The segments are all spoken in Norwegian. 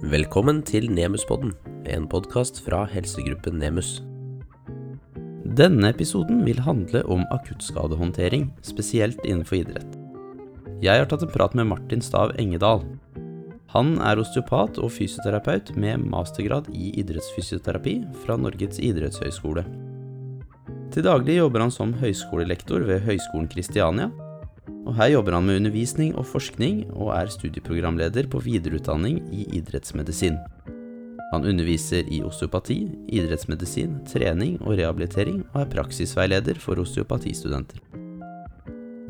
Velkommen til Nemuspodden, en podkast fra helsegruppen Nemus. Denne episoden vil handle om akuttskadehåndtering, spesielt innenfor idrett. Jeg har tatt en prat med Martin Stav Engedal. Han er osteopat og fysioterapeut med mastergrad i idrettsfysioterapi fra Norges idrettshøgskole. Til daglig jobber han som høyskolelektor ved Høgskolen Kristiania, og her jobber han med undervisning og forskning, og er studieprogramleder på videreutdanning i idrettsmedisin. Han underviser i osteopati, idrettsmedisin, trening og rehabilitering, og er praksisveileder for osteopatistudenter.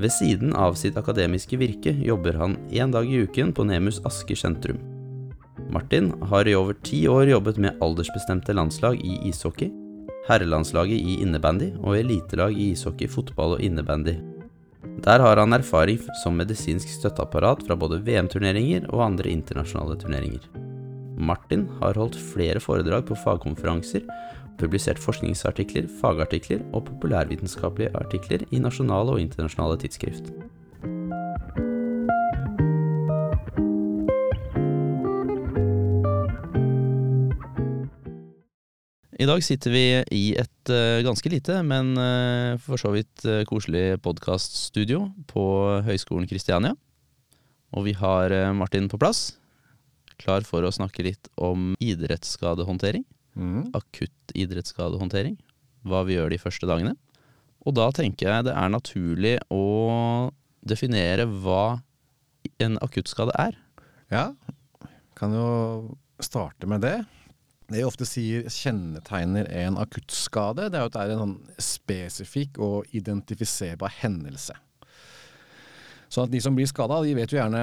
Ved siden av sitt akademiske virke jobber han én dag i uken på Nemus Asker sentrum. Martin har i over ti år jobbet med aldersbestemte landslag i ishockey, herrelandslaget i innebandy og elitelag i ishockey, fotball og innebandy, der har han erfaring som medisinsk støtteapparat fra både VM-turneringer og andre internasjonale turneringer. Martin har holdt flere foredrag på fagkonferanser, publisert forskningsartikler, fagartikler og populærvitenskapelige artikler i nasjonale og internasjonale tidsskrift. I dag sitter vi i et uh, ganske lite, men uh, for så vidt uh, koselig podkaststudio på Høgskolen Kristiania. Og vi har Martin på plass, klar for å snakke litt om idrettsskadehåndtering. Mm. Akutt idrettsskadehåndtering. Hva vi gjør de første dagene. Og da tenker jeg det er naturlig å definere hva en akuttskade er. Ja, kan jo starte med det. Det jeg ofte sier kjennetegner en akuttskade, det er jo at det er en sånn spesifikk og identifiserbar hendelse. Så de som blir skada, de vet jo gjerne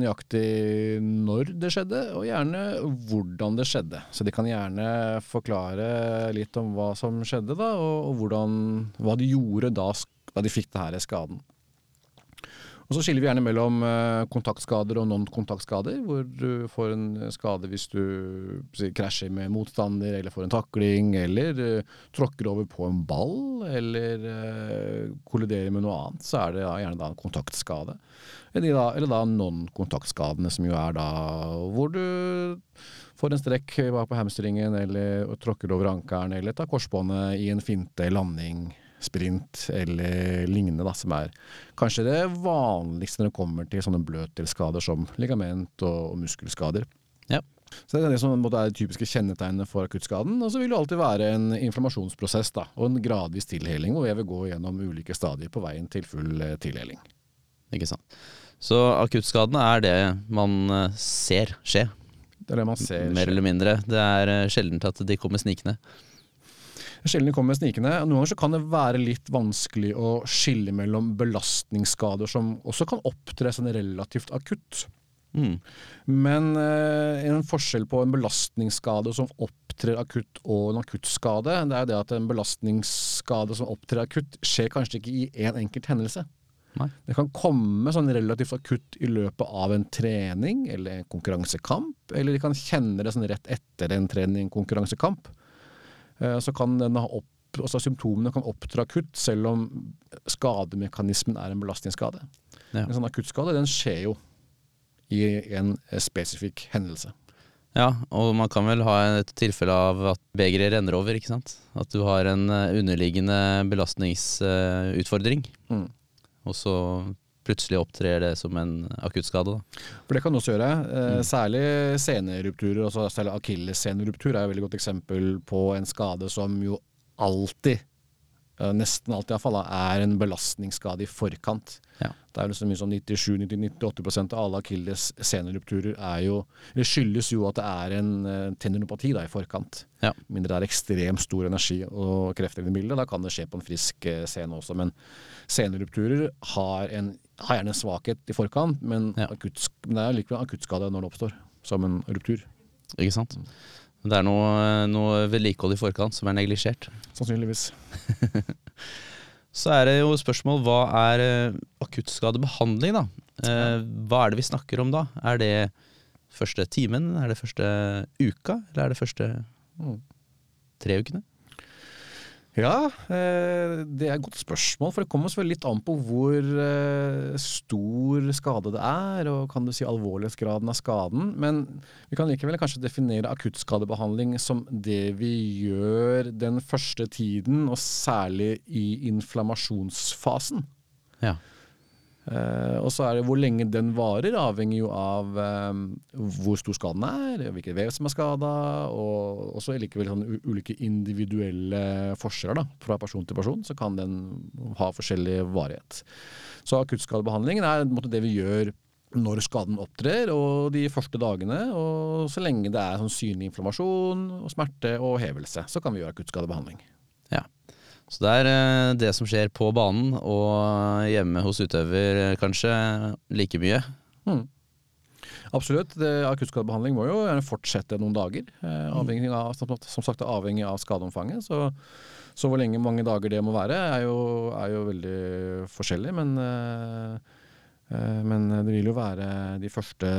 nøyaktig når det skjedde, og gjerne hvordan det skjedde. Så de kan gjerne forklare litt om hva som skjedde, da, og hvordan, hva de gjorde da, da de fikk denne skaden. Og Så skiller vi gjerne mellom eh, kontaktskader og non-kontaktskader, hvor du får en skade hvis du krasjer med motstander, eller får en takling, eller uh, tråkker over på en ball, eller uh, kolliderer med noe annet. Så er det da, gjerne da en kontaktskade. Eller da, eller da non-kontaktskadene, som jo er da hvor du får en strekk bak på hamstringen, eller tråkker over ankelen, eller tar korsbåndet i en finte landing sprint eller lignende, da, som er kanskje det vanligste når det kommer til sånne bløtdelsskader som ligament og, og muskelskader. Ja. Så Det er det som er det typiske kjennetegnet for akuttskaden. Og så vil det alltid være en inflammasjonsprosess da, og en gradvis tilheling, hvor jeg vil gå gjennom ulike stadier på veien til full eh, tilheling. Ikke sant. Så akuttskadene er det man eh, ser skje? Det er det man ser Mer eller mindre. Det er sjelden sjeldent at de kommer snikende. Sjelden de kommer snikende. Noen ganger så kan det være litt vanskelig å skille mellom belastningsskader som også kan opptre sånn relativt akutt. Mm. Men eh, en forskjell på en belastningsskade som opptrer akutt og en akuttskade, det er det at en belastningsskade som opptrer akutt, skjer kanskje ikke i én en enkelt hendelse. Nei. Det kan komme sånn relativt akutt i løpet av en trening eller en konkurransekamp, eller de kan kjenne det sånn rett etter en trening, en konkurransekamp. Eh, så kan den ha opp, altså symptomene kan oppdra akutt, selv om skademekanismen er en belastningsskade. Ja. En sånn akuttskade den skjer jo i en spesifikk hendelse. Ja, og man kan vel ha et tilfelle av at begeret renner over, ikke sant. At du har en eh, underliggende belastningsutfordring. Mm. Og så plutselig opptrer det som en akuttskade. For det kan også gjøre. Eh, mm. Særlig senerupturer, altså akillesseneruptur er et veldig godt eksempel på en skade som jo alltid nesten alt iallfall, er en belastningsskade i forkant. Ja. Det er liksom sånn 97-98% av alle akilles senerupturer skyldes jo at det er en uh, tendinopati da, i forkant. Ja. Mindre det er ekstremt stor energi og krefter i bildet. Da kan det skje på en frisk uh, scene også. Men senerupturer har, en, har gjerne en svakhet i forkant, men, ja. akutt, det er likevel akuttskade når det oppstår, som en ruptur. Ikke sant. Mm. Det er noe, noe vedlikehold i forkant som er neglisjert. Sannsynligvis. Så er det jo spørsmål hva er uh, akuttskadebehandling, da? Eh, hva er det vi snakker om da? Er det første timen, er det første uka, eller er det første mm. tre ukene? Ja, eh, det er et godt spørsmål. For det kommer selvfølgelig litt an på hvor eh, stor skade det er, og kan du si alvorlighetsgraden av skaden. Men vi kan likevel kanskje definere akuttskadebehandling som det vi gjør den første tiden, og særlig i inflammasjonsfasen. Ja. Eh, og så er det hvor lenge den varer, avhenger jo av eh, hvor stor skaden er, hvilket vev som er skada, og også likevel sånn ulike individuelle forskjeller da, fra person til person. Så kan den ha forskjellig varighet. Så akuttskadebehandlingen er måte det vi gjør når skaden opptrer, og de første dagene. Og så lenge det er sånn synlig inflammasjon, og smerte og hevelse, så kan vi gjøre akuttskadebehandling. Ja. Så det er eh, det som skjer på banen og hjemme hos utøver eh, kanskje like mye. Mm. Absolutt. Akuttskadebehandling må jo fortsette noen dager. Eh, avhengig av, som, sagt avhengig av skadeomfanget. Så, så hvor lenge mange dager det må være, er jo, er jo veldig forskjellig. Men, men det vil jo være de første,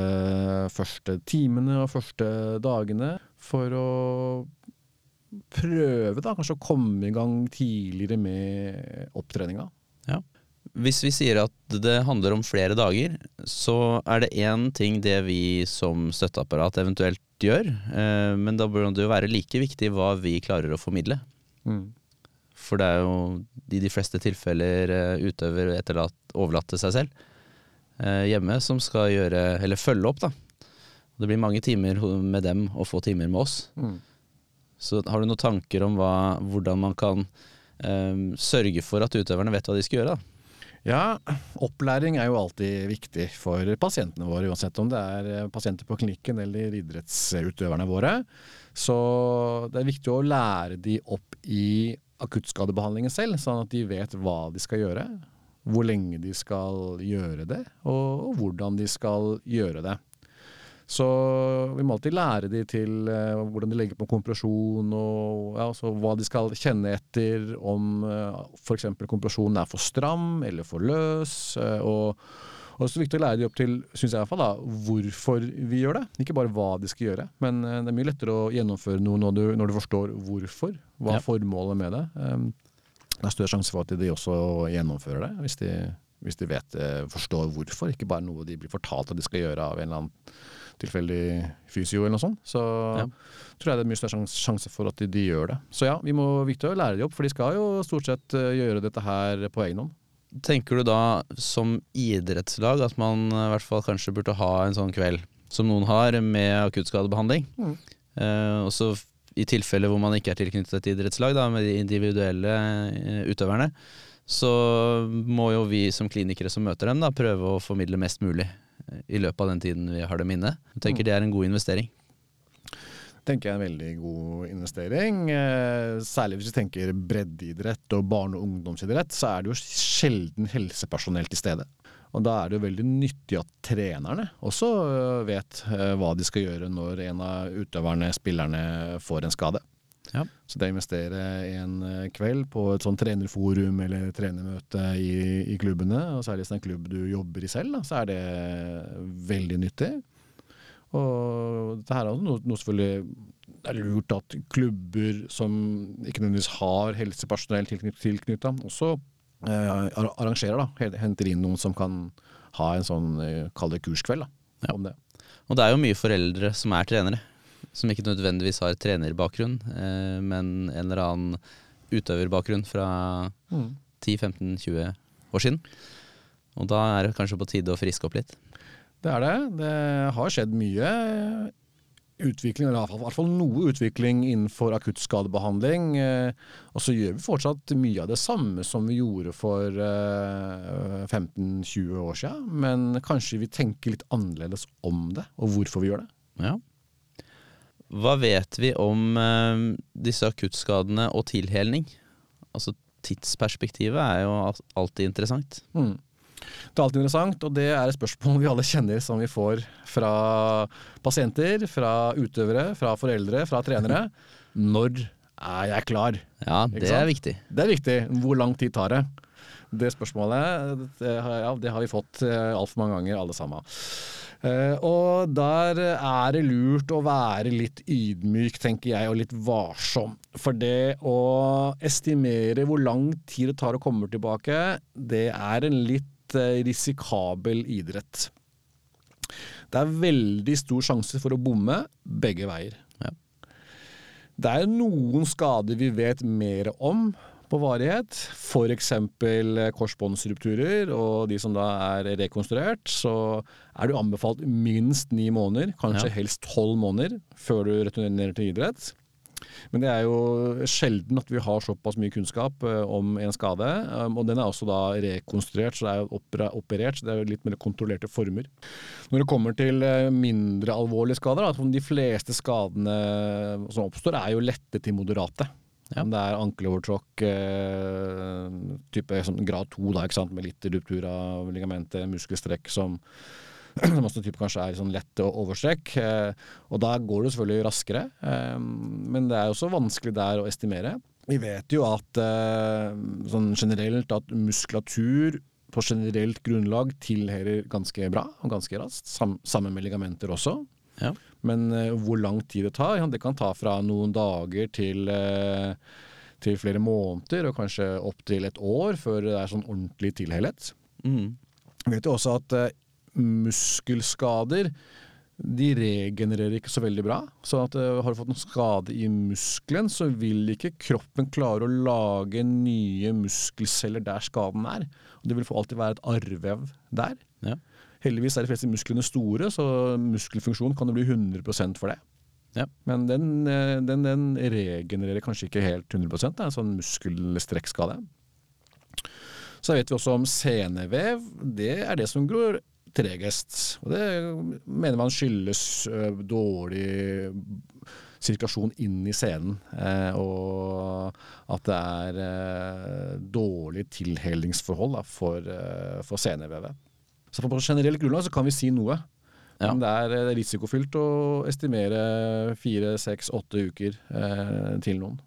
første timene og første dagene for å prøve da, kanskje å komme i gang tidligere med opptreninga. Hvis vi sier at det handler om flere dager, så er det én ting det vi som støtteapparat eventuelt gjør, eh, men da bør det jo være like viktig hva vi klarer å formidle. Mm. For det er jo i de fleste tilfeller eh, utøver etterlatt, overlatt til seg selv eh, hjemme som skal gjøre, eller følge opp, da. Det blir mange timer med dem og få timer med oss. Mm. Så har du noen tanker om hva, hvordan man kan eh, sørge for at utøverne vet hva de skal gjøre? da? Ja, opplæring er jo alltid viktig for pasientene våre, uansett om det er eh, pasienter på klinikken eller idrettsutøverne våre. Så det er viktig å lære de opp i akuttskadebehandlingen selv, sånn at de vet hva de skal gjøre, hvor lenge de skal gjøre det, og hvordan de skal gjøre det. Så vi må alltid lære de til eh, hvordan de legger på kompresjon, og ja, hva de skal kjenne etter om uh, f.eks. kompresjonen er for stram eller for løs. eh, og, og det er det viktig å lære de opp til synes jeg i hvert fall da, hvorfor vi gjør det. Ikke bare hva de skal gjøre. Men eh, det er mye lettere å gjennomføre noe når du, når du forstår hvorfor. Hva Ja. er formålet med det. Um, det er større sjanse for at de også gjennomfører det, hvis de, hvis de vet, eh, forstår hvorfor. Ikke bare noe de blir fortalt at de skal gjøre av en eller annen tilfeldig fysio eller noe sånt. Så Ja. tror jeg det er mye større sjans- sjanse for at de, de gjør det. Så ja, vi må viktig å lære de opp, for de skal jo stort sett eh, gjøre dette her på egen hånd. Tenker du da som idrettslag at man i hvert fall kanskje burde ha en sånn kveld som noen har med akuttskadebehandling? Mm. Eh, også i tilfeller hvor man ikke er tilknyttet et idrettslag, da, med de individuelle eh, utøverne, så må jo vi som klinikere som møter dem, da, prøve å formidle mest mulig eh, i løpet av den tiden vi har dem inne. Jeg tenker Mm. det er en god investering. tenker jeg er en veldig god investering. Eh, særlig hvis vi tenker breddeidrett og barne- og ungdomsidrett, så er det jo sjelden helsepersonell til stede. Og da er det jo veldig nyttig at trenerne også eh, vet eh, hva de skal gjøre når en av utøverne, spillerne, får en skade. Ja. Så det å investere en eh, kveld på et sånn trenerforum eller trenermøte i, i klubbene, og særlig hvis det er en klubb du jobber i selv, da, så er det veldig nyttig. Og det her er noe, noe selvfølgelig er lurt at klubber som ikke nødvendigvis har helsepersonell tilknyttet, tilknytta, også eh, arrangerer, da. Henter inn noen som kan ha en sånn, eh, kall det kurskveld, da, Ja. om det. Og det er jo mye foreldre som er trenere, som ikke nødvendigvis har trenerbakgrunn, eh, men en eller annen utøverbakgrunn fra 10-15-20 år siden. Og da er det kanskje på tide å friske opp litt. Det er det. Det har skjedd mye utvikling, eller i hvert fall- noe utvikling innenfor akuttskadebehandling. eh, Og så gjør vi fortsatt mye av det samme som vi gjorde for eh, 15-20 år siden. Men kanskje vi tenker litt annerledes om det, og hvorfor vi gjør det. Ja. Hva vet vi om eh, disse akuttskadene og tilhelning? Altså tidsperspektivet er jo alltid interessant. Mm. Det er alltid interessant, og det er et spørsmål vi alle kjenner som vi får fra pasienter, fra utøvere, fra foreldre, fra trenere. Når er jeg klar? Ja, det er viktig. Det er viktig. Hvor lang tid tar det? Det spørsmålet det har, ja, det har vi fått uh, altfor mange ganger, alle sammen. Eh, og der er det lurt å være litt ydmyk, tenker jeg, og litt varsom. For det å estimere hvor lang tid det tar å komme tilbake, det er en litt eh, risikabel idrett. Det er veldig stor sjanse for å bomme begge veier. Ja. Det er noen skader vi vet mer om på varighet, f.eks. korsbåndsrupturer, og de som da er rekonstruert, så er du anbefalt minst ni måneder, kanskje Ja. helst tolv måneder, før du returnerer til idrett. Men det er jo sjelden at vi har såpass mye kunnskap eh, om en skade. um, og den er også da rekonstruert, så det er operert, så det er litt mer kontrollerte former. Når det kommer til eh, mindre alvorlige skader, da, de fleste skadene som oppstår, er jo lette til moderate. Ja. Om det er ankelovertråkk, eh, type sånn grad 2, da, med litt ruptur av ligamentet, muskelstrekk som som også type kanskje er sånn lett overstrekk. Eh, og da går det selvfølgelig raskere, eh, men det er også vanskelig der å estimere. Vi vet jo at sånn generelt at muskulatur på generelt grunnlag tilhører ganske bra og ganske raskt, sam sammen med ligamenter også. Ja. Men eh, hvor lang tid det tar, det kan ta fra noen dager til, eh, til flere måneder, og kanskje opptil et år før det er sånn ordentlig tilhelhet. Mm. Vi vet jo også at eh, muskelskader de regenererer ikke så veldig bra. Så at, uh, har du fått en skade i muskelen, så vil ikke kroppen klare å lage nye muskelceller der skaden er. Og det vil alltid være et arrvev der. Ja. Heldigvis er de fleste musklene store, så muskelfunksjonen kan jo bli 100% for det. Ja. Men den, eh, den, den regenererer kanskje ikke helt 100 Det er en sånn muskelstrekkskade. Så vet vi også om senevev. Det er det som gror tregest. Og det mener man skyldes dårlig sirkulasjon inn i senen, eh, og at det er eh, dårlig tilhelingsforhold for, eh, for senevevet. Så på generelt grunnlag så kan vi si noe. Ja. Men det er eh, risikofylt å estimere fire, seks, åtte uker eh, til noen.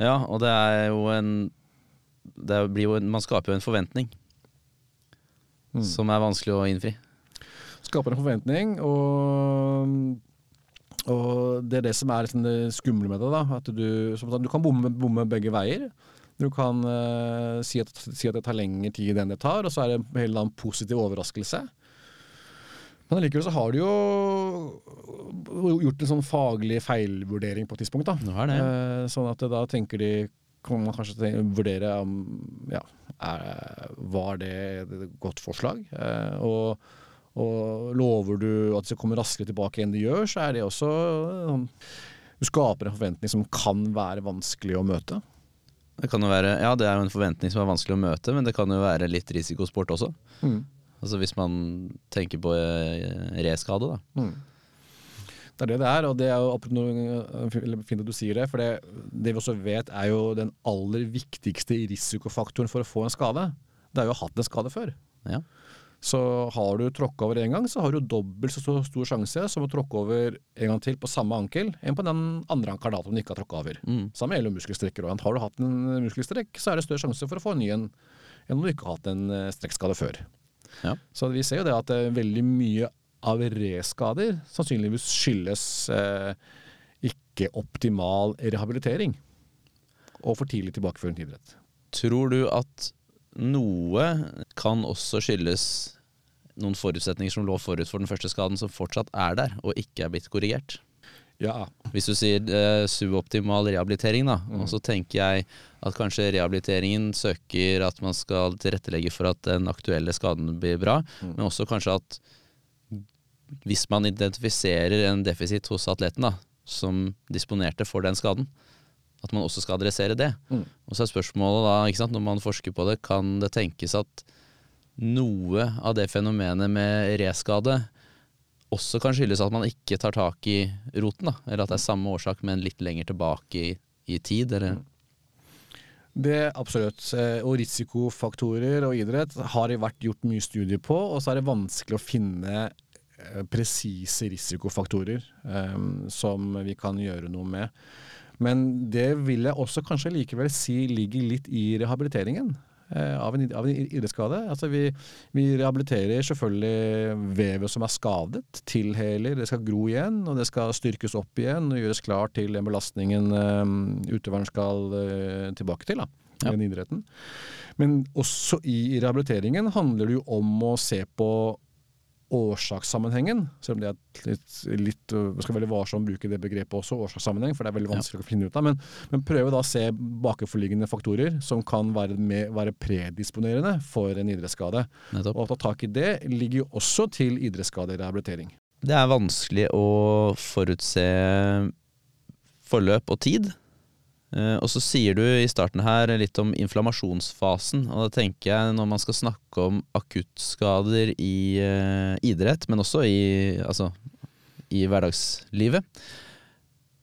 ja, og det er jo en det blir jo en, Man skaper jo en forventning Mm. som er vanskelig å innfri. skaper en forventning, og, og det er det som er liksom det skumle med det. da, at Du, som sagt, du kan bomme, bomme begge veier. Du kan uh, si, at, si at det tar lengre tid enn det tar, og så er det en helt annen positiv overraskelse. Men allikevel så har du jo gjort en sånn faglig feilvurdering på et tidspunkt. da. Nå er det. Uh, sånn at da tenker de kan man kanskje tenke, vurdere om ja, er, var det et godt forslag. Uh, og, og lover du at de skal komme raskere tilbake enn de gjør, så er det også sånn Du skaper en forventning som kan være vanskelig å møte. Det kan jo være, ja, det er jo en forventning som er vanskelig å møte, men det kan jo være litt risikosport også. Altså Hvis man tenker på eh, reskade, da. Mm. Det er det det er, og det er jo noe- fint at du sier det. For det, det vi også vet er jo den aller viktigste risikofaktoren for å få en skade. Det er jo å ha hatt en skade før. Ja. Så har du tråkka over én gang, så har du dobbelt så stor- sjanse som å tråkke over en gang til på samme ankel enn på den andre ankelen du ikke har tråkka over. Mm. Samme gjelder muskelstrekker òg. Har du hatt en muskelstrekk, så er det større sjanse for å få en ny en enn om du ikke har hatt en eh, strekkskade før. Ja. Så vi ser jo det at eh, veldig mye av reskader sannsynligvis skyldes eh, ikke optimal rehabilitering og for tidlig tilbakeføring til idrett. Tror du at noe kan også skyldes noen forutsetninger som lå forut for den første skaden, som fortsatt er der, og ikke er blitt korrigert? Ja, Hvis du sier eh, suboptimal rehabilitering, da, og så tenker jeg at kanskje rehabiliteringen søker at man skal tilrettelegge for at den aktuelle skaden blir bra, men også kanskje at hvis man identifiserer en defisitt hos atleten da, som disponerte for den skaden, at man også skal adressere det. Mm. Og så er spørsmålet da, ikke sant, når man forsker på det, kan det tenkes at noe av det fenomenet med reskade også kan skyldes at man ikke tar tak i roten, da, eller at det er samme årsak, men litt lenger tilbake i, i tid, eller Det er absolutt. Eh, Og risikofaktorer og idrett har det vært gjort mye studier på, og så er det vanskelig å finne eh, presise risikofaktorer um, som vi kan gjøre noe med. Men det vil jeg også kanskje likevel si ligger litt i rehabiliteringen. eh, av, en, av en idrettsskade. Altså vi, vi, rehabiliterer selvfølgelig vevet som er skadet, tilheler, det skal gro igjen, og det skal styrkes opp igjen og gjøres klar til den belastningen um, utøveren skal uh, tilbake til. da, ja. den idretten. Men også i rehabiliteringen handler det jo om å se på årsakssammenhengen, selv om det er litt, litt skal veldig varsom å bruke det begrepet også, årsakssammenheng, for det er veldig vanskelig ja. å finne ut av. Men, men prøve da å se bakenforliggende faktorer som kan være, med, være predisponerende for en idrettsskade. Nettopp. Og å ta tak i det ligger jo også til idrettsskaderehabilitering. Det er vanskelig å forutse forløp og tid. Eh, og så sier du i starten her litt om inflammasjonsfasen. Og da tenker jeg når man skal snakke om akuttskader i uh, idrett, men også i, altså, i hverdagslivet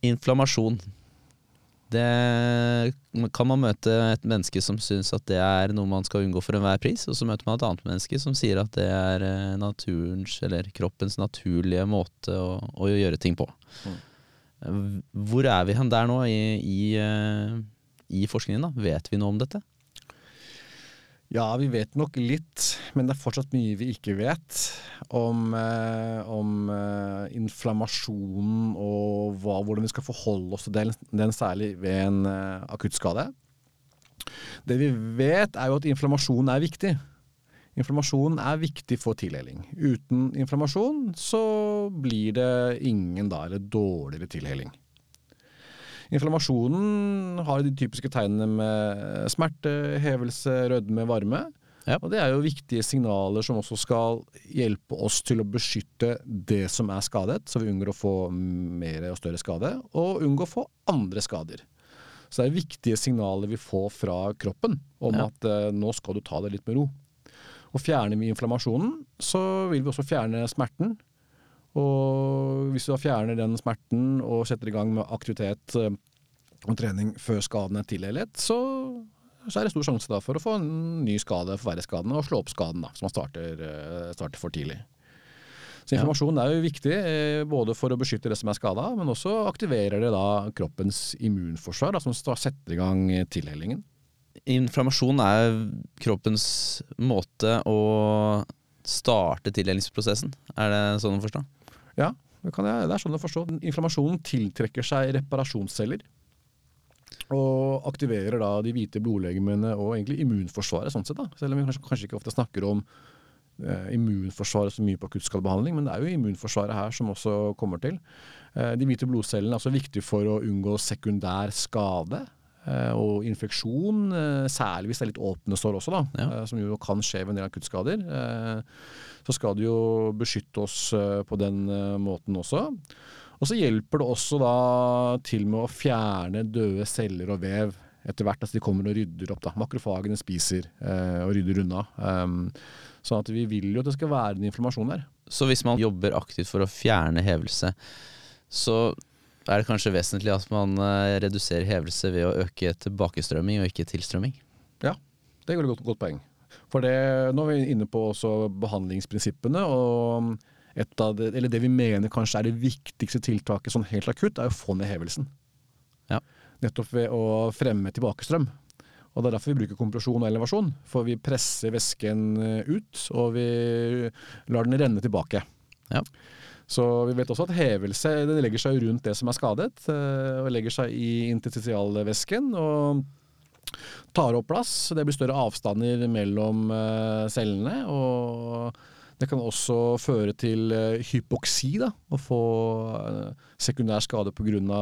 Inflammasjon. Det kan man møte et menneske som syns at det er noe man skal unngå for enhver pris, og så møter man et annet menneske som sier at det er eh, naturens, eller kroppens naturlige måte å, å gjøre ting på. Mm. Hvor er vi hen der nå i, i, eh, i, forskningen? da? Vet vi noe om dette? Ja, vi vet nok litt, men det er fortsatt mye vi ikke vet om, eh, om eh, inflammasjonen og hva, hvordan vi skal forholde oss til den, den særlig ved en akuttskade. Det vi vet, er jo at inflammasjon er viktig. Inflammasjon er viktig for tilheling. Uten inflammasjon så blir det ingen da, eller dårligere tilheling. Inflammasjonen har de typiske tegnene med smerte, hevelse, rødme, varme. Ja. Og det er jo viktige signaler som også skal hjelpe oss til å beskytte det som er skadet, så vi unngår å få mer og større skade, og unngå å få andre skader. Så det er viktige signaler vi får fra kroppen om ja. at eh, nå skal du ta det litt med ro. Og fjerner vi inflammasjonen, så vil vi også fjerne smerten. Og hvis vi da fjerner den smerten og setter i gang med aktivitet eh, og trening før skaden er tilhelet, så, så, er det stor sjanse for å få en ny skade, forverre skaden og slå opp skaden, da, som man starter, eh, starter for tidlig. Så informasjon er jo viktig, eh, både for å beskytte det som er skada, men også aktiverer det da kroppens immunforsvar, da, som setter i gang tilhelingen inflammasjon er kroppens måte å starte tildelingsprosessen. Er det sånn å forstå? Ja, det, jeg, det er sånn å forstå. Inflammasjonen tiltrekker seg reparasjonsceller. Og aktiverer da de hvite blodlegemene og egentlig immunforsvaret, sånn sett. da. Selv om vi kanskje, ikke ofte snakker om eh, immunforsvaret så mye på akuttskadebehandling, men det er jo immunforsvaret her som også kommer til. Eh, de hvite blodcellene er også viktige for å unngå sekundær skade. Eh, og infeksjon, eh, særlig hvis det er litt åpne sår også, da, ja. Eh, som jo kan skje ved en del akuttskader. Så skal det jo beskytte oss på den måten også. Og så hjelper det også da til med å fjerne døde celler og vev etter hvert. Altså de kommer og rydder opp. da. Makrofagene spiser og rydder unna. sånn at vi vil jo at det skal være en inflammasjon der. Så hvis man jobber aktivt for å fjerne hevelse, så er det kanskje vesentlig at man eh, reduserer hevelse ved å øke tilbakestrømming og ikke tilstrømming? Ja, det er et godt, godt poeng. For det, nå er vi inne på også behandlingsprinsippene. og det, eller det vi mener kanskje er det viktigste tiltaket sånn helt akutt, er å få ned hevelsen. Ja. Nettopp ved å fremme tilbakestrøm. Og Det er derfor vi bruker kompresjon og elevasjon. For vi presser væsken eh, ut, og vi lar den renne tilbake. Ja. Så vi vet også at hevelse legger seg rundt det som er skadet, eh, og legger seg i interstitialvæsken. og tar opp plass. Det blir større avstander mellom eh, cellene. og det kan også føre til eh, hypoksi, da, å få sekundær skade pga.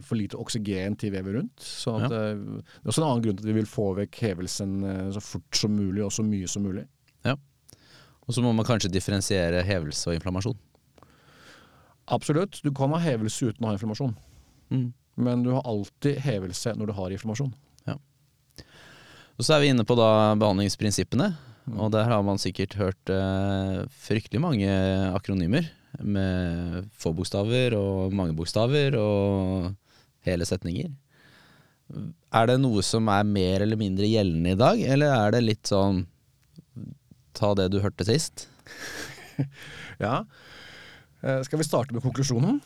for lite oksygen til vevet rundt. Så ja. det, er også en annen grunn til at vi vil få vekk hevelsen så fort som mulig og så mye som mulig. Ja. Og så må man kanskje differensiere hevelse og inflammasjon. Absolutt. Du kan ha hevelse uten å ha inflammasjon. Mm. Men du har alltid hevelse når du har inflammasjon. Ja. Og Så er vi inne på da behandlingsprinsippene. Mm. Og der har man sikkert hørt eh, fryktelig mange akronymer. Med få bokstaver og mange bokstaver og hele setninger. Er det noe som er mer eller mindre gjeldende i dag, eller er det litt sånn ta det du hørte sist? ja, Eh, skal vi starte med konklusjonen?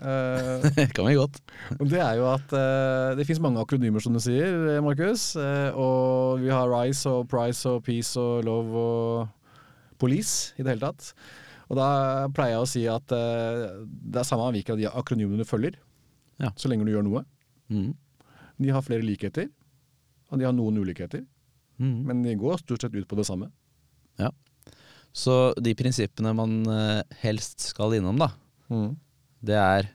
Det kan vi godt. det er jo at uh, det fins mange akronymer, som du sier, Markus. Uh, og vi har RISE og Price og Peace og Love og Police i det hele tatt. Og da pleier jeg å si at det er samme hvilke av de akronymene du følger, Ja. så lenge du gjør noe. Mm. De har flere likheter, og de har noen ulikheter. Mm. Men de går stort sett ut på det samme. Så de prinsippene man eh, helst skal innom, da, det er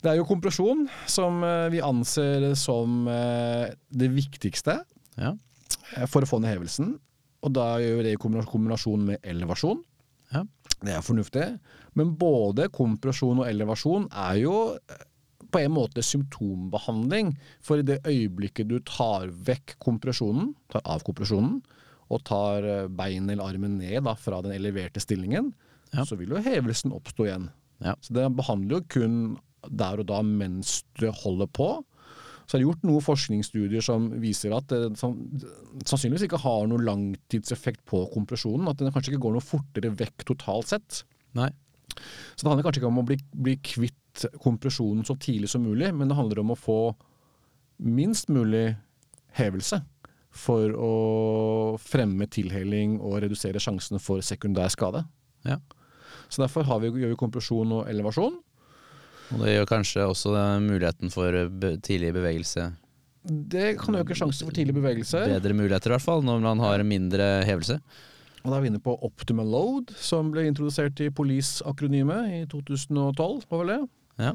Det er jo kompresjon som eh, vi anser som eh, det viktigste Ja. for å få ned hevelsen. Og da gjør vi det i kombinasjon med elevasjon. Ja. Det er fornuftig. Men både kompresjon og elevasjon er jo på en måte symptombehandling. For i det øyeblikket du tar vekk kompresjonen, tar av kompresjonen, og tar eh, beinet eller armen ned da, fra den eleverte stillingen, Ja. så vil jo hevelsen oppstå igjen. Ja. Så det behandler jo kun der og da mens du holder på. Så er det gjort noen forskningsstudier som viser at det som, sannsynligvis ikke har noen langtidseffekt på kompresjonen. At den kanskje ikke går noe fortere vekk totalt sett. Nei. Så det handler kanskje ikke om å bli, bli kvitt kompresjonen så tidlig som mulig, men det handler om å få minst mulig hevelse for å fremme tilheling og redusere sjansene for sekundær skade. Ja. Så derfor har vi, gjør vi kompresjon og elevasjon. Og det gjør kanskje også muligheten for tidlig bevegelse Det kan øke sjansen for tidlig bevegelse. Bedre muligheter, i hvert fall, når man har mindre hevelse. Og da er vi inne på Optimal Load, som ble introdusert i Police-akronymet i 2012, var vel det? Ja.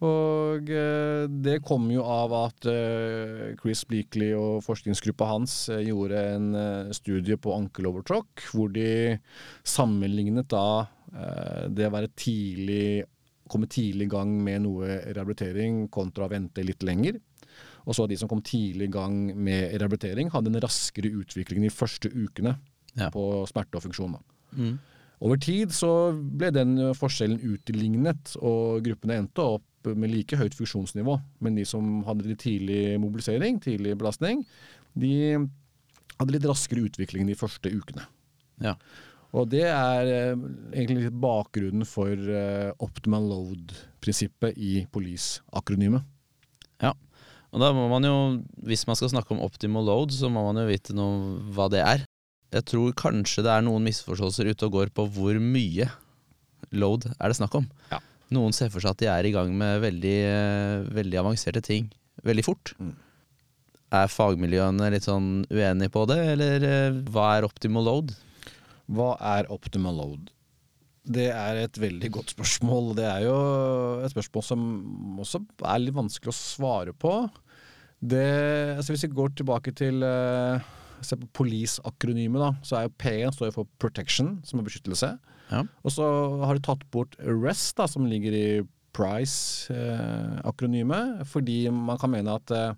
Og eh, det kom jo av at eh, Chris Bleakley og forskningsgruppa hans eh, gjorde en studie på ankle overtråkk, hvor de sammenlignet da det å være tidlig komme tidlig i gang med noe rehabilitering kontra å vente litt lenger. Og så de som kom tidlig i gang med rehabilitering, hadde en raskere utvikling de første ukene Ja. på smerte og funksjon. Mm. Over tid så ble den forskjellen utlignet, og gruppene endte opp med like høyt funksjonsnivå. Men de som hadde litt tidlig mobilisering, tidlig belastning, de hadde litt raskere utvikling de første ukene. Ja. Og det er eh, egentlig litt bakgrunnen for eh, optimal load-prinsippet i Police-akronymet. ja. Og da må man jo, hvis man skal snakke om optimal load, så må man jo vite noe hva det er. Jeg tror kanskje det er noen misforståelser ute og går på hvor mye load er det snakk om. Ja. Noen ser for seg at de er i gang med veldig, eh, veldig avanserte ting veldig fort. Mm. Er fagmiljøene litt sånn uenige på det, eller eh, hva er optimal load? Hva er optimal load? Det er et veldig godt spørsmål. Det er jo et spørsmål som også er litt vanskelig å svare på. Det, altså hvis vi går tilbake til uh, Se på Police-akronymet, da. Så er jo P-en står jo for protection, som er beskyttelse. Ja. Og så har de tatt bort rest, da, som ligger i Price-akronymet, fordi man kan mene at eh,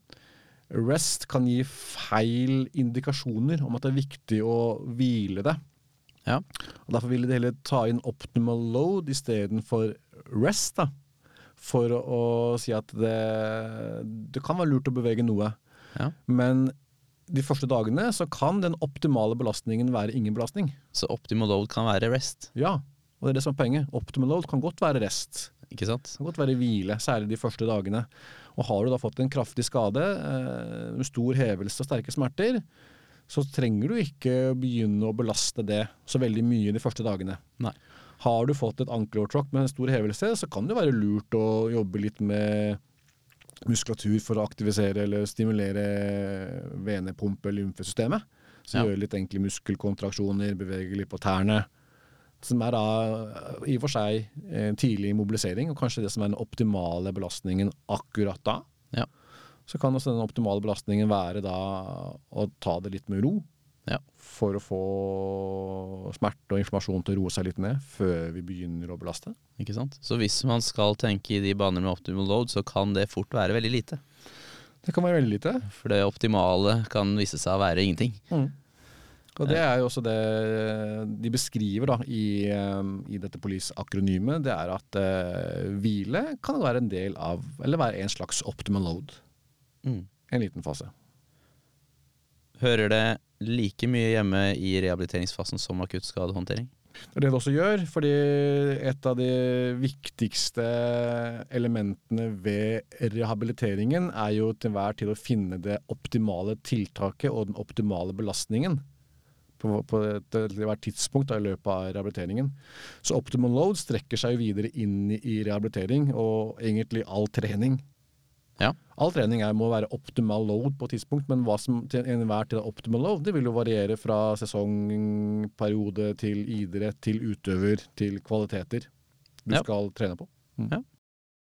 rest kan gi feil indikasjoner om at det er viktig å hvile det. Ja. Og Derfor ville de heller ta inn optimal load istedenfor rest. da. For å, å si at det, det kan være lurt å bevege noe. Ja. Men de første dagene så kan den optimale belastningen være ingen belastning. Så optimal load kan være rest, Ja, og det er det som er poenget. Optimal load kan godt være rest. ikke sant? Det kan godt være hvile, særlig de første dagene. Og har du da fått en kraftig skade, eh, stor hevelse og sterke smerter, så trenger du ikke begynne å belaste det så veldig mye de første dagene. Nei. Har du fått et ankelovertråkk med en stor hevelse, så kan det være lurt å jobbe litt med muskulatur for å aktivisere eller stimulere venepumpe-lymfesystemet. Så Ja. gjøre litt enkle muskelkontraksjoner, bevege litt på tærne. Som er da eh, i og for seg en tidlig mobilisering, og kanskje det som er den optimale belastningen akkurat da. Ja. Så kan også den optimale belastningen være da å ta det litt med ro. Ja. For å få smerte og informasjon til å roe seg litt ned før vi begynner å belaste. Ikke sant? Så hvis man skal tenke i de baner med optimal load, så kan det fort være veldig lite. Det kan være veldig lite. For det optimale kan vise seg å være ingenting. Og det er jo også det de beskriver da i, eh, i dette police-akronymet. Det er at uh, hvile kan være en del av, eller være en slags optimal load. Mm. En liten fase. Hører det like mye hjemme i rehabiliteringsfasen som akuttskadehåndtering? Det er det det også gjør, fordi et av de viktigste elementene ved rehabiliteringen er jo til hver tid å finne det optimale tiltaket og den optimale belastningen på, hvert tidspunkt da, i løpet av rehabiliteringen. Så optimal load strekker seg videre inn i rehabilitering og egentlig all trening. Ja. All trening er, må være optimal load på et tidspunkt, men hva som til enhver tid er optimal load, det vil jo variere fra sesongperiode til idrett, til utøver, til kvaliteter du Ja. skal trene på.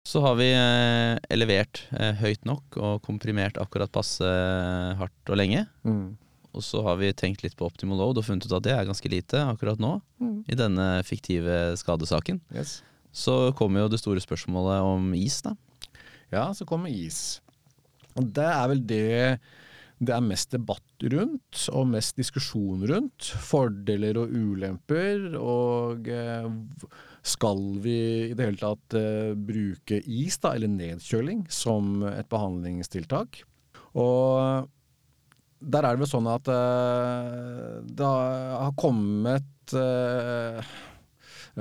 Så har vi eh, elevert eh, høyt nok og komprimert akkurat passe hardt og lenge. Og så har vi tenkt litt på optimal load og funnet ut at det er ganske lite akkurat nå. I denne fiktive skadesaken. Yes. Så kommer jo det store spørsmålet om is, da. Ja, så kommer is. Og det er vel det det er mest debatt rundt, og mest diskusjon rundt. Fordeler og ulemper, og eh, skal vi i det hele tatt eh, bruke is, da, eller nedkjøling, som et behandlingstiltak? Og der er det vel sånn at eh, det har kommet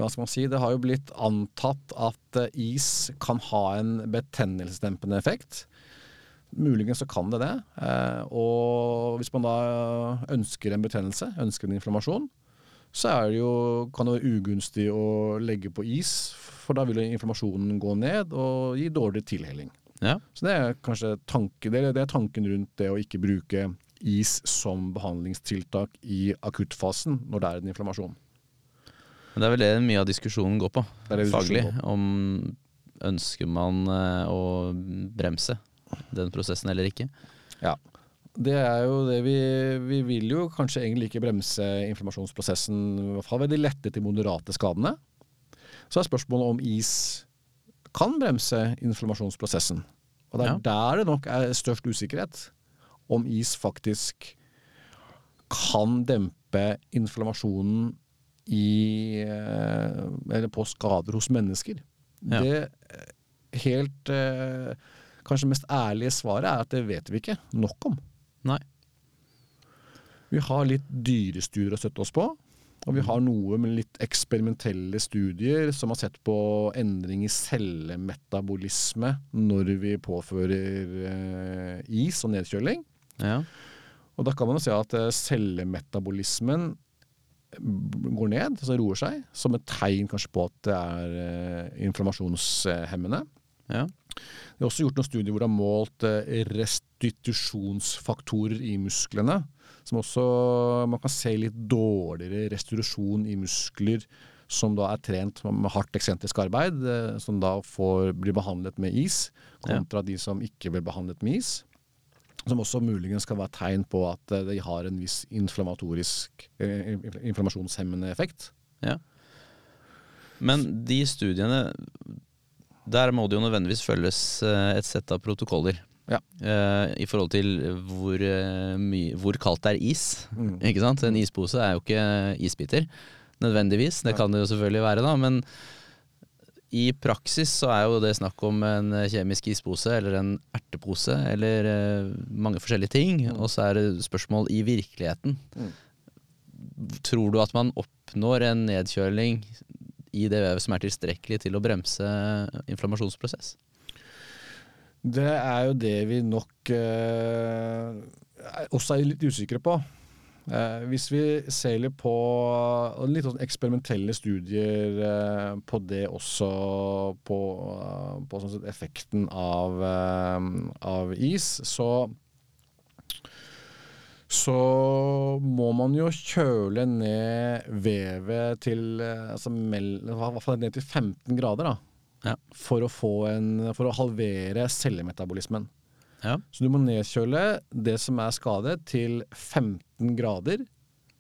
hva skal man si, det har jo blitt antatt at eh, is kan ha en betennelsesdempende effekt. Muligens så kan det det. Eh, og hvis man da ønsker en betennelse, ønsker en inflammasjon, så er det jo, kan det være ugunstig å legge på is, for da vil jo inflammasjonen gå ned og gi dårligere tilheling. Ja. Så det er kanskje tanke, det, det er tanken rundt det å ikke bruke is som behandlingstiltak i akuttfasen når det er en inflammasjon. Men det er vel det mye av diskusjonen går på, Det det faglig. Om ønsker man eh, å bremse den prosessen eller ikke. Ja. Det er jo det vi, vi vil jo kanskje egentlig ikke bremse inflammasjonsprosessen, i hvert fall ved de lette til moderate skadene. Så er spørsmålet om is kan bremse inflammasjonsprosessen. Og det er Ja. der det nok er størst usikkerhet. Om is faktisk kan dempe inflammasjonen i eh, Eller på skader hos mennesker. Ja. Det eh, helt eh, Kanskje mest ærlige svaret er at det vet vi ikke nok om. Nei. Vi har litt dyrestudier å støtte oss på. Og vi har noe med litt eksperimentelle studier som har sett på endring i cellemetabolisme når vi påfører is og nedkjøling. Ja. Og da kan man jo si at cellemetabolismen går ned, altså roer seg, som et tegn kanskje på at det er eh, inflammasjonshemmende. ja. Det er også gjort noen studier hvor det er målt eh, restitusjonsfaktorer i musklene. Som også Man kan se litt dårligere restitusjon i muskler som da er trent med hardt eksentrisk arbeid, eh, som da får, blir behandlet med is, kontra de som ikke blir behandlet med is. Som også muligens kan være tegn på at eh, de har en viss inflammatorisk, eh, inflammasjonshemmende effekt. Ja. Men de studiene Der må det jo nødvendigvis følges eh, et sett av protokoller. Ja. I forhold til hvor, hvor kaldt det er is. Mm. Ikke sant? En ispose er jo ikke isbiter, nødvendigvis. Det kan det jo selvfølgelig være, da. Men i praksis så er jo det snakk om en kjemisk ispose eller en ertepose eller eh, mange forskjellige ting. Og så er det spørsmål i virkeligheten. Mm. Tror du at man oppnår en nedkjøling i det vevet som er tilstrekkelig til å bremse inflammasjonsprosess? Det er jo det vi nok eh, også er litt usikre på. Eh, hvis vi ser litt på litt sånn eksperimentelle studier eh, på det også, på, eh, på sånn sett effekten av, eh, av is, så så må man jo kjøle ned vevet til eh, altså mell, i hvert fall ned til 15 grader. da Ja. for å, få en, for å halvere cellemetabolismen. Ja. Så du må nedkjøle det som er skadet til 15 grader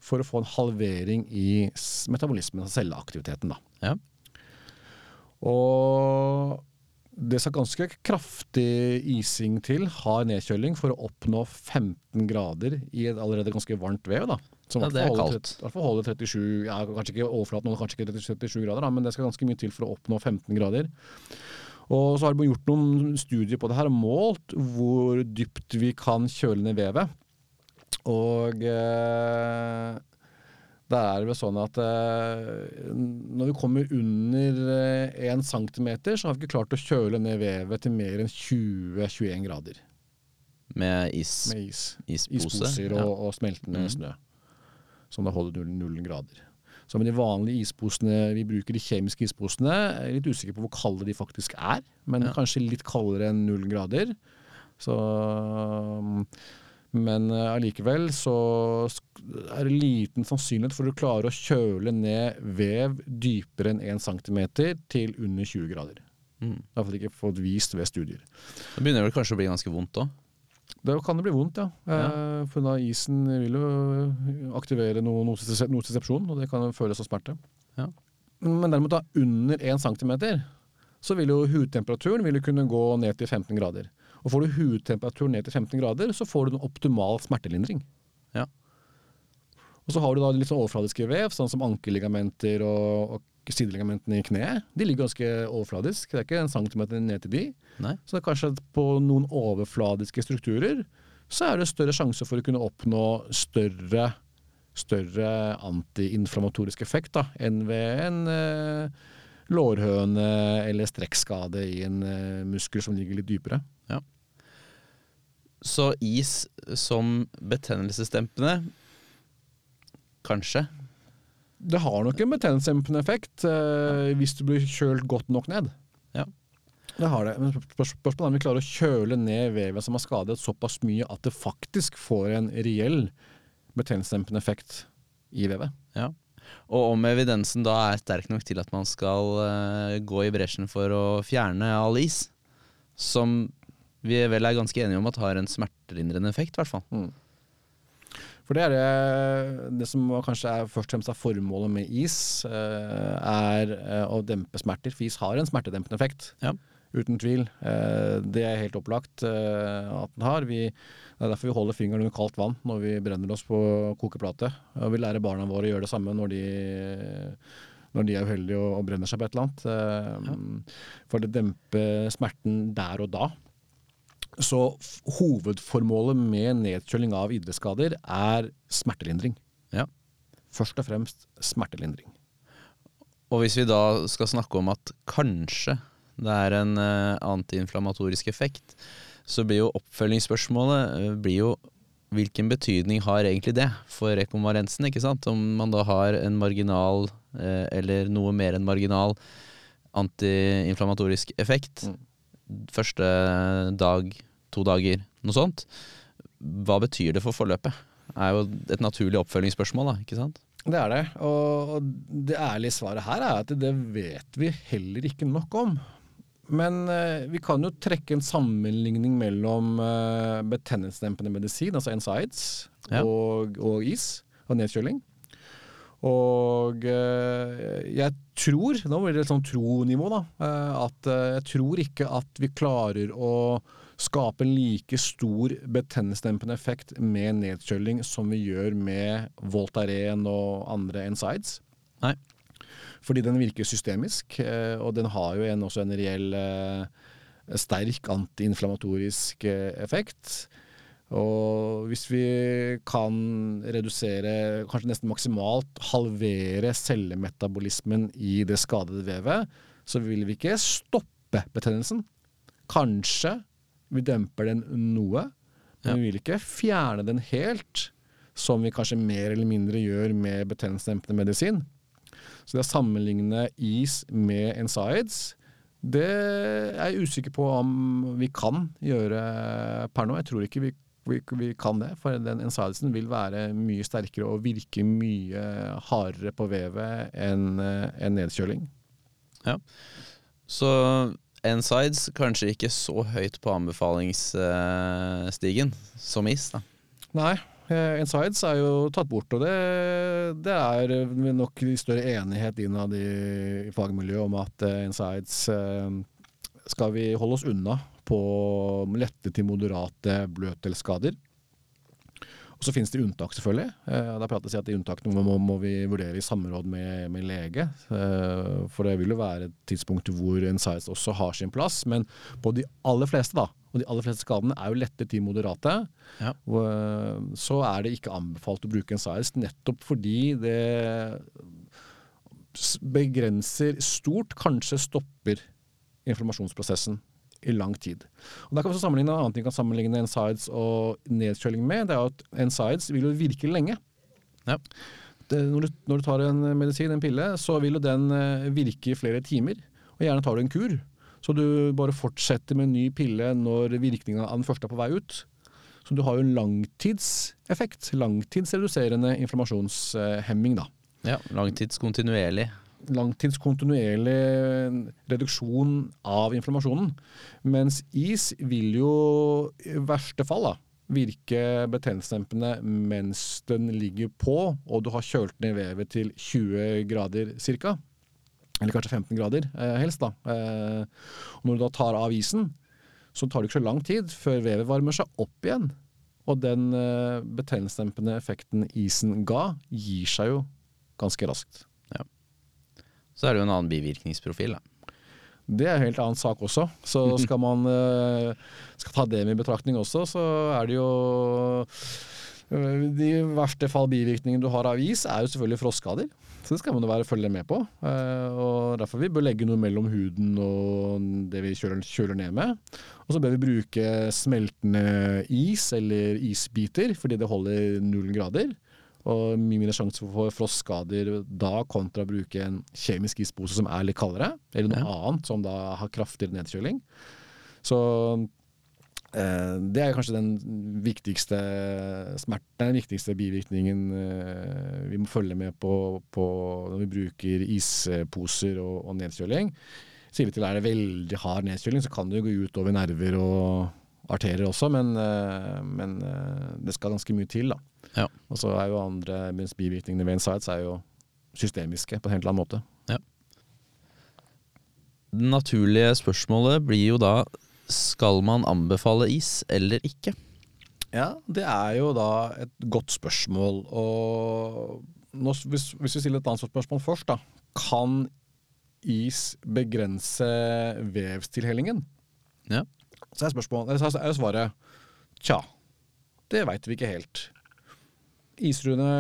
for å få en halvering i metabolismen, og celleaktiviteten. Da. Ja. Og det skal ganske kraftig ising til, hard nedkjøling, for å oppnå 15 grader i et allerede ganske varmt vev. Da. Som Ja, det er kaldt. i hvert fall holder 37, ja, kanskje ikke overflaten, kanskje ikke 37 grader, da, men det skal ganske mye til for å oppnå 15 grader. Og så har man gjort noen studier på det her, og målt hvor dypt vi kan kjøle ned vevet. Og eh, Da er det vel sånn at eh, når vi kommer under eh, centimeter, så har vi ikke klart å kjøle ned vevet til mer enn 20-21 grader Med is, med is. ispose. Isposer Ja. og, og smeltende mm. snø. Som da holder null, null grader. Så med de vanlige isposene vi bruker, de kjemiske isposene, jeg er litt usikker på hvor kalde de faktisk er, men Ja. kanskje litt kaldere enn null grader. Så Men eh, allikevel så er det liten sannsynlighet for å klare å kjøle ned vev dypere enn 1 cm til under 20 grader. Mm. Det har iallfall ikke fått vist ved studier. Da begynner det kanskje å bli ganske vondt òg. Da kan det bli vondt, ja. Ja. Eh, for da isen vil jo aktivere noe nosesepsjon, og det kan føles som smerte. Ja. Men derimot da under 1 cm, så vil jo hudtemperaturen vil jo kunne gå ned til 15 grader. Og får du hudtemperaturen ned til 15 grader, så får du en optimal smertelindring. Ja. Og så har du da litt sånn overfladiske vev, sånn som ankelligamenter og, og sideligamentene i kneet. De ligger ganske overfladisk. Det er ikke en centimeter ned til de. Nei. Så det er kanskje på noen overfladiske strukturer så er det større sjanse for å kunne oppnå større, større antiinflamatorisk effekt da, enn ved en eh, lårhøne eller strekkskade i en eh, muskel som ligger litt dypere. Så is som betennelsesdempende Kanskje. Det har nok en betennelsesdempende effekt eh, hvis du blir kjølt godt nok ned. Ja. Det har det. Men spørsmålet er om vi klarer å kjøle ned vevet som har skadet såpass mye at det faktisk får en reell betennelsesdempende effekt i vevet. Ja. Og om evidensen da er sterk nok til at man skal eh, gå i bresjen for å fjerne all is, som vi vel er ganske enige om at har en smertelindrende effekt, i hvert fall. For det er det, det som kanskje er først og fremst er formålet med is, eh, er eh, å dempe smerter. For is har en smertedempende effekt. Ja. Uten tvil. Eh, Det er helt opplagt at den har. Vi, det er derfor vi holder fingeren under kaldt vann når vi brenner oss på kokeplate. Og vi lærer barna våre å gjøre det samme når de, når de er uheldige og, og brenner seg på et eller annet. Ja. For det demper smerten der og da. Så hovedformålet med nedkjøling av idrettsskader er smertelindring. Ja. Først og fremst smertelindring. Og hvis vi da skal snakke om at kanskje det er en antiinflamatorisk antiinflammatorisk effekt, så blir jo oppfølgingsspørsmålet eh, blir jo hvilken betydning har egentlig det for rekonvalensen? ikke sant? Om man da har en marginal, eh, eller noe mer enn marginal, antiinflamatorisk effekt Mm. Første dag, to dager, noe sånt. Hva betyr det for forløpet? Det er jo et naturlig oppfølgingsspørsmål, da, ikke sant? Det er det. Og det ærlige svaret her er at det vet vi heller ikke nok om. Men eh, vi kan jo trekke en sammenligning mellom eh, betennelsesdempende medisin, altså NSIDES, Ja. og, og is og nedkjøling. Og eh, jeg tror, nå blir det et sånn tronivå, da, eh, at eh, jeg tror ikke at vi klarer å skape en like stor betennelsesdempende effekt med nedkjøling som vi gjør med Voltaren og andre Insides. Nei. Fordi den virker systemisk, eh, og den har jo en, også en reell sterk antiinflamatorisk effekt. Og hvis vi kan redusere, kanskje nesten maksimalt halvere cellemetabolismen i det skadede vevet, så vil vi ikke stoppe betennelsen. Kanskje vi demper den noe, men vi vil ikke fjerne den helt, som vi kanskje mer eller mindre gjør med betennelsesdempende medisin. Så det å sammenligne is med NSIDES, det er jeg usikker på om vi kan gjøre per nå. Jeg tror ikke vi, vi, vi kan det, for den NSIDESen vil være mye sterkere og virke mye hardere på vevet enn en nedkjøling. Så N-sides kanskje ikke så høyt på anbefalingsstigen som is, da. Nei, eh, NSIDES er jo tatt bort, og det, det er nok større enighet innad i, fagmiljøet om at eh, NSIDES eh, skal vi holde oss unna på lette til moderate bløtdelsskader. Og så finnes det unntak, selvfølgelig. Eh, Da prates det at de unntakene må, må vi vurdere i samråd med, med lege. Eh, For det vil jo være et tidspunkt hvor en size også har sin plass. Men på de aller fleste, da, og de aller fleste skadene er jo lette til moderate, Ja. og, eh, så er det ikke anbefalt å bruke en size, nettopp fordi det begrenser stort, kanskje stopper inflammasjonsprosessen i lang tid. Og Der kan vi også sammenligne en annen ting kan sammenligne insides og nedkjøling med. det er at insides vil jo virke lenge. Ja. Det, når, du, når du tar en medisin, en pille, så vil jo den eh, virke i flere timer. Og gjerne tar du en kur. Så du bare fortsetter med en ny pille når virkninga av den første er på vei ut. Så du har jo en langtidseffekt. Langtidsreduserende inflammasjonshemming, da. Ja, langtids kontinuerlig. Langtidskontinuerlig reduksjon av inflammasjonen. Mens is vil jo i verste fall da, virke betennelsesdempende mens den ligger på, og du har kjølt ned vevet til 20 grader ca. Eller kanskje 15 grader, eh, helst. da. Eh, når du da tar av isen, så tar det ikke så lang tid før vevet varmer seg opp igjen. Og den eh, betennelsesdempende effekten isen ga, gir seg jo ganske raskt. Så er det jo en annen bivirkningsprofil. Da. Det er en helt annen sak også. Så skal man eh, skal ta det med i betraktning også, så er det jo eh, De verste fall bivirkningene du har av is, er jo selvfølgelig frostskader. Så det skal man jo være følge med på. Eh, og Derfor vi bør legge noe mellom huden og det vi kjøler, kjøler ned med. Og så bør vi bruke smeltende is eller isbiter, fordi det holder null grader. Og mye mindre sjanse for frostskader da kontra å bruke en kjemisk ispose som er litt kaldere, eller noe Ja. annet som da har kraftigere nedkjøling. Så eh, det er kanskje den viktigste smerten, den viktigste bivirkningen eh, vi må følge med på, på når vi bruker isposer og, og nedkjøling. Sier vi til er det veldig hard nedkjøling, så kan det jo gå ut over nerver og arterier også, men, eh, men eh, det skal ganske mye til, da. Ja. Og så er jo andre mens bivirkningene ved en sites er jo systemiske på en helt annen måte. Det naturlige spørsmålet blir jo da skal man anbefale is eller ikke? Ja, det er jo da et godt spørsmål. Og nå, hvis, hvis vi stiller et annet spørsmål først, da. Kan is begrense vevstilhellingen? Ja. Så er, spørsmål, så er svaret tja, det veit vi ikke helt. Du det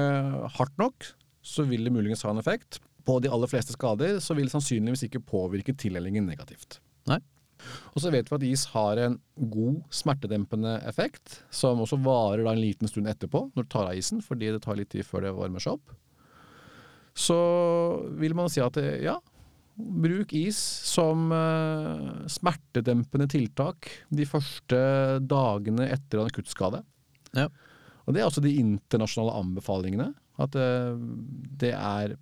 hardt nok, så vil det muligens ha en effekt. På de aller fleste skader så vil det sannsynligvis ikke påvirke tildelingen negativt. Nei. Og så vet vi at is har en god smertedempende effekt, som også varer en liten stund etterpå, når du tar av isen, fordi det tar litt tid før det varmer seg opp. Så vil man si at ja, bruk is som eh, smertedempende tiltak de første dagene etter en akuttskade. Ja. Og det er også de internasjonale anbefalingene. At eh, det er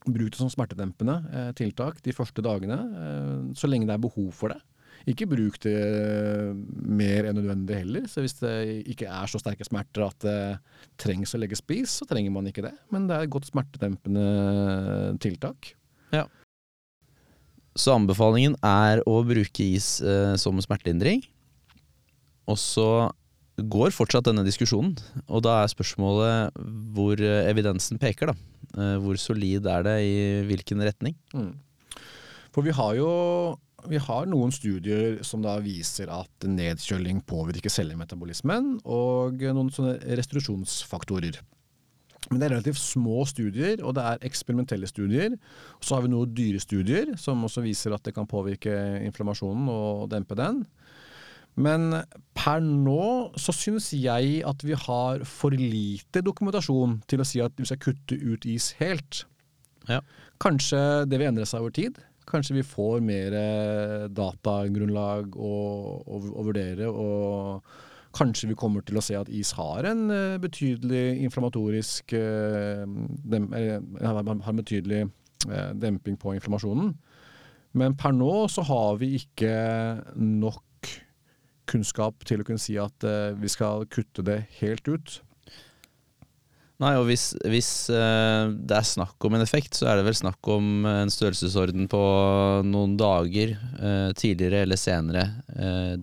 Bruk det som smertedempende eh, tiltak de første dagene, eh, så lenge det er behov for det. Ikke bruk det mer enn nødvendig heller. Så hvis det ikke er så sterke smerter at det trengs å legges på is, så trenger man ikke det. Men det er et godt smertedempende tiltak. Så anbefalingen er å bruke is eh, som smertelindring. Og så går fortsatt denne diskusjonen, og da er spørsmålet hvor eh, evidensen peker, da. Eh, hvor solid er det i hvilken retning? Mm. For vi har jo vi har noen studier som da viser at nedkjøling påvirker cellemetabolismen, og noen sånne restitusjonsfaktorer. Men det er relativt små studier, og det er eksperimentelle studier. Så har vi noen dyrestudier som også viser at det kan påvirke inflammasjonen og dempe den. Men per nå så synes jeg at vi har for lite dokumentasjon til å si at vi skal kutte ut is helt. Ja. Kanskje det vil endre seg over tid. Kanskje vi får mer eh, datagrunnlag å, å, å vurdere, og kanskje vi kommer til å se at is har en eh, betydelig inflammatorisk eh, dem, har en betydelig demping på inflammasjonen. Men per nå så har vi ikke nok kunnskap til å kunne si at uh, vi skal kutte det helt ut. Nei, og hvis, hvis uh, det er snakk om en effekt, så er det vel snakk om en størrelsesorden på noen dager uh, tidligere eller senere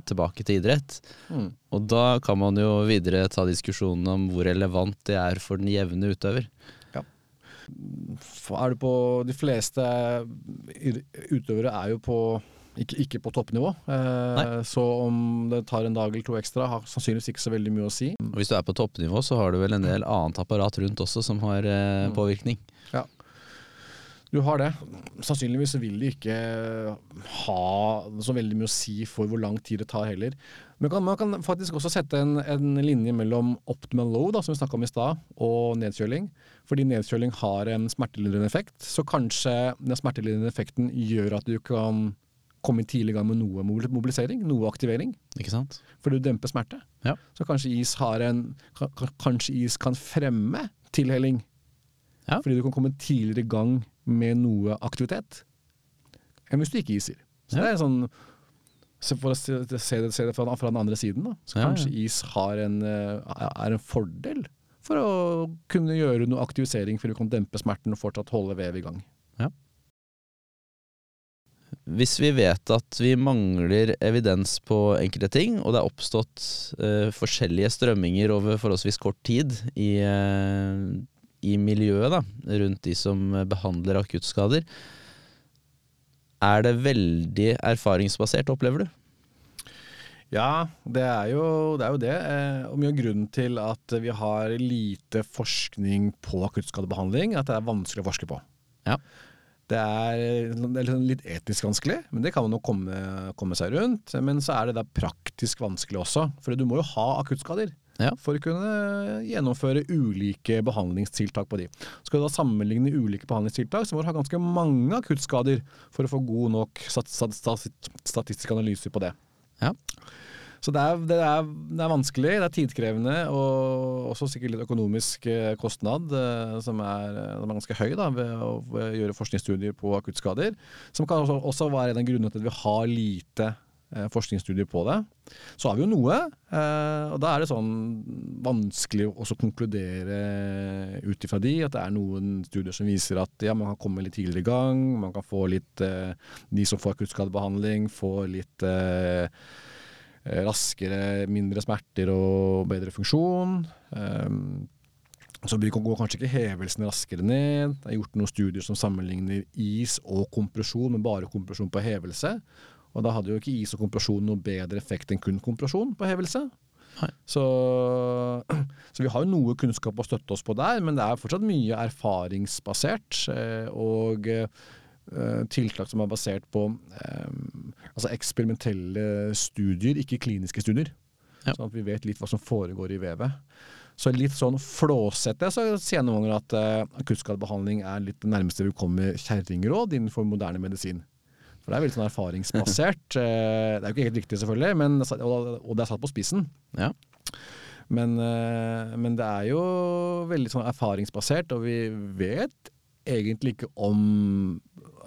tilbake til idrett. Mm. Og da kan man jo videre ta diskusjonen om hvor relevant det er for den jevne utøver. Er du på De fleste utøvere er jo på Ikke, ikke på toppnivå. Eh, så om det tar en dag eller to ekstra, har sannsynligvis ikke så veldig mye å si. Og Hvis du er på toppnivå, så har du vel en del annet apparat rundt også som har eh, påvirkning. Ja. Du har det. Sannsynligvis vil det ikke ha så veldig mye å si for hvor lang tid det tar heller. Men kan, man kan faktisk også sette en, en linje mellom optimal low, da, som vi snakka om i stad, og nedkjøling. Fordi nedkjøling har en smertelindrende effekt. Så kanskje den smertelindrende effekten gjør at du kan komme i gang med noe mobilisering, noe aktivering. Ikke sant? For du demper smerte. Ja. Så kanskje is har en ka- ka- Kanskje is kan fremme tilhelling. Ja. Fordi du kan komme tidligere i gang med noe aktivitet enn hvis du ikke iser. Så Ja. det er sånn så For å se, det, se det fra, fra den andre siden, da. Så kanskje is har en, eh, er en fordel for å kunne gjøre noe aktivisering for du kan dempe smerten og fortsatt holde vev i gang. Hvis vi vet at vi mangler evidens på enkelte ting, og det er oppstått uh, forskjellige strømminger over forholdsvis kort tid i, uh, i miljøet da, rundt de som behandler akuttskader, er det veldig erfaringsbasert, opplever du? Ja, det er jo det. Er jo det. eh, Og mye av grunnen til at vi har lite forskning på akuttskadebehandling, at det er vanskelig å forske på. Ja. Det er, det er liksom litt etisk vanskelig, men det kan man jo komme, komme seg rundt. Men så er det da praktisk vanskelig også, for du må jo ha akuttskader. Ja. For å kunne gjennomføre ulike behandlingstiltak på de. Skal du da sammenligne ulike behandlingstiltak, så må du ha ganske mange akuttskader for å få god nok stat stat stat statistisk analyse på det. Ja. Så det er, det, er, det er vanskelig, det er tidkrevende og også sikkert litt økonomisk eh, kostnad eh, som er, som er ganske høy da, ved å gjøre forskningsstudier på akuttskader. Som kan også, også være en av grunnene til at vi har lite eh, forskningsstudier på det. Så har vi jo noe, og da er det sånn vanskelig å også konkludere ut ifra de, at det er noen studier som viser at ja, man kan komme litt tidligere i gang, man kan få litt De som får akuttskadebehandling, får litt raskere, mindre smerter og bedre funksjon. Um, så vi kan gå kanskje ikke hevelsen raskere ned. Det er gjort noen studier som sammenligner is og kompresjon, men bare kompresjon på hevelse. Og da hadde jo ikke is og kompresjon noe bedre effekt enn kun kompresjon på hevelse. Så, så vi har jo noe kunnskap å støtte oss på der, men det er fortsatt mye erfaringsbasert. eh, Og eh, tiltak som er basert på um, altså eksperimentelle studier, ikke kliniske studier. Ja. Sånn at vi vet litt hva som foregår i vevet. Så litt sånn flåsete så sier jeg noen ganger at uh, akuttskadebehandling er litt det nærmeste vi kommer kjerringråd innenfor moderne medisin. For det er veldig sånn erfaringsbasert. Eh, det er jo ikke helt riktig selvfølgelig, men, og, det er satt på spissen. Ja. Men, eh, men det er jo veldig sånn erfaringsbasert, og vi vet egentlig ikke om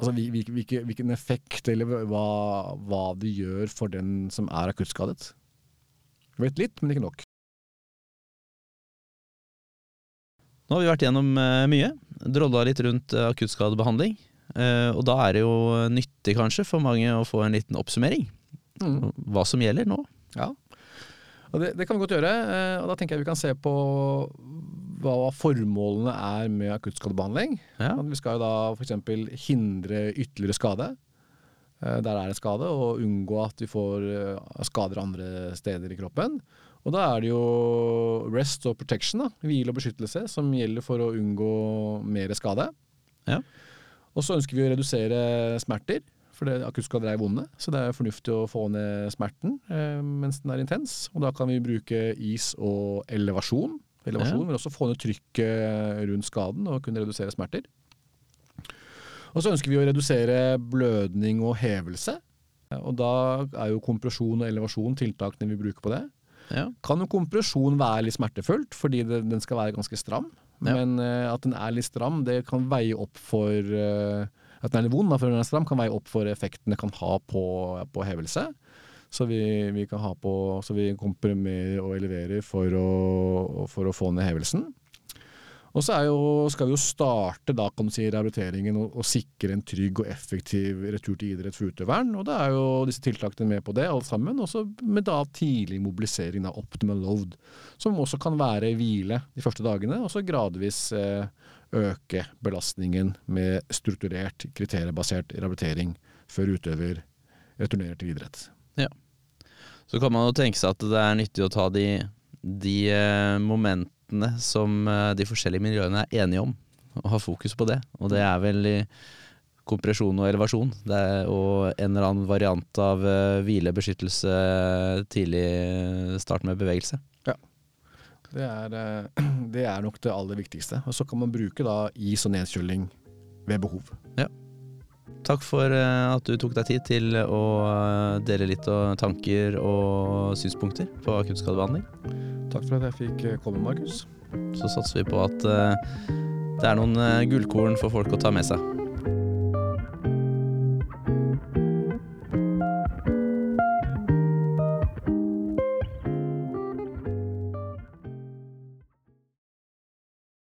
altså, hvil- hvil- hvilken effekt eller hva, hva det gjør for den som er akuttskadet. Vet litt, men ikke nok. Nå har vi vært gjennom eh, mye, drolla litt rundt eh, akuttskadebehandling. eh, og da er det jo nyttig kanskje for mange å få en liten oppsummering. Mm. Hva som gjelder nå. Ja. Det, det kan vi godt gjøre. og Da tenker jeg vi kan se på hva formålene er med akuttskadebehandling. Ja. Vi skal jo da f.eks. hindre ytterligere skade. eh, Der er det skade, og unngå at vi får eh, skader andre steder i kroppen. Og da er det jo rest og protection, da, hvile og beskyttelse, som gjelder for å unngå mer skade. Ja. Og så ønsker vi å redusere smerter, for det- akuttskader er vonde. Så det er fornuftig å få ned smerten eh, mens den er intens. Og da kan vi bruke is og elevasjon. Elevasjon Ja. men også få ned trykket rundt skaden og kunne redusere smerter. Og så ønsker vi å redusere blødning og hevelse. Og da er jo kompresjon og elevasjon tiltakene vi bruker på det. Ja. Kan jo kompresjon være litt smertefullt, fordi det, den skal være ganske stram. Ja. Men uh, at den er litt stram, det kan veie opp for uh, At den er litt vond, da, for den er stram, kan veie opp for effekten det kan ha på, på hevelse. Så vi, vi kan ha på Så vi komprimerer og eleverer for å, for å få ned hevelsen. Og så jo, skal vi jo starte da, kan si, rehabiliteringen og, og sikre en trygg og effektiv retur til idrett for utøveren. Og da er jo disse tiltakene med på det, alle sammen. Også med da tidlig mobilisering av optimal load, som også kan være hvile de første dagene, og så gradvis eh, øke belastningen med strukturert, kriteriebasert rehabilitering før utøver returnerer til idrett. Så kan man jo tenke seg at det er nyttig å ta de, de eh, momentene som eh, de forskjellige miljøene er enige om, og ha fokus på det. Og det er vel kompresjon og elevasjon. Det er, og en eller annen variant av hvilebeskyttelse hvile, beskyttelse, tidlig start med bevegelse. Det er, eh, det er nok det aller viktigste. Og så kan man bruke da is og nedkjøling ved behov. Takk for eh, at du tok deg tid til å eh, dele litt av tanker og synspunkter på akuttskadebehandling. Takk for at jeg fikk eh, komme, Markus. Så satser vi på at det er noen gullkorn for folk å ta med seg.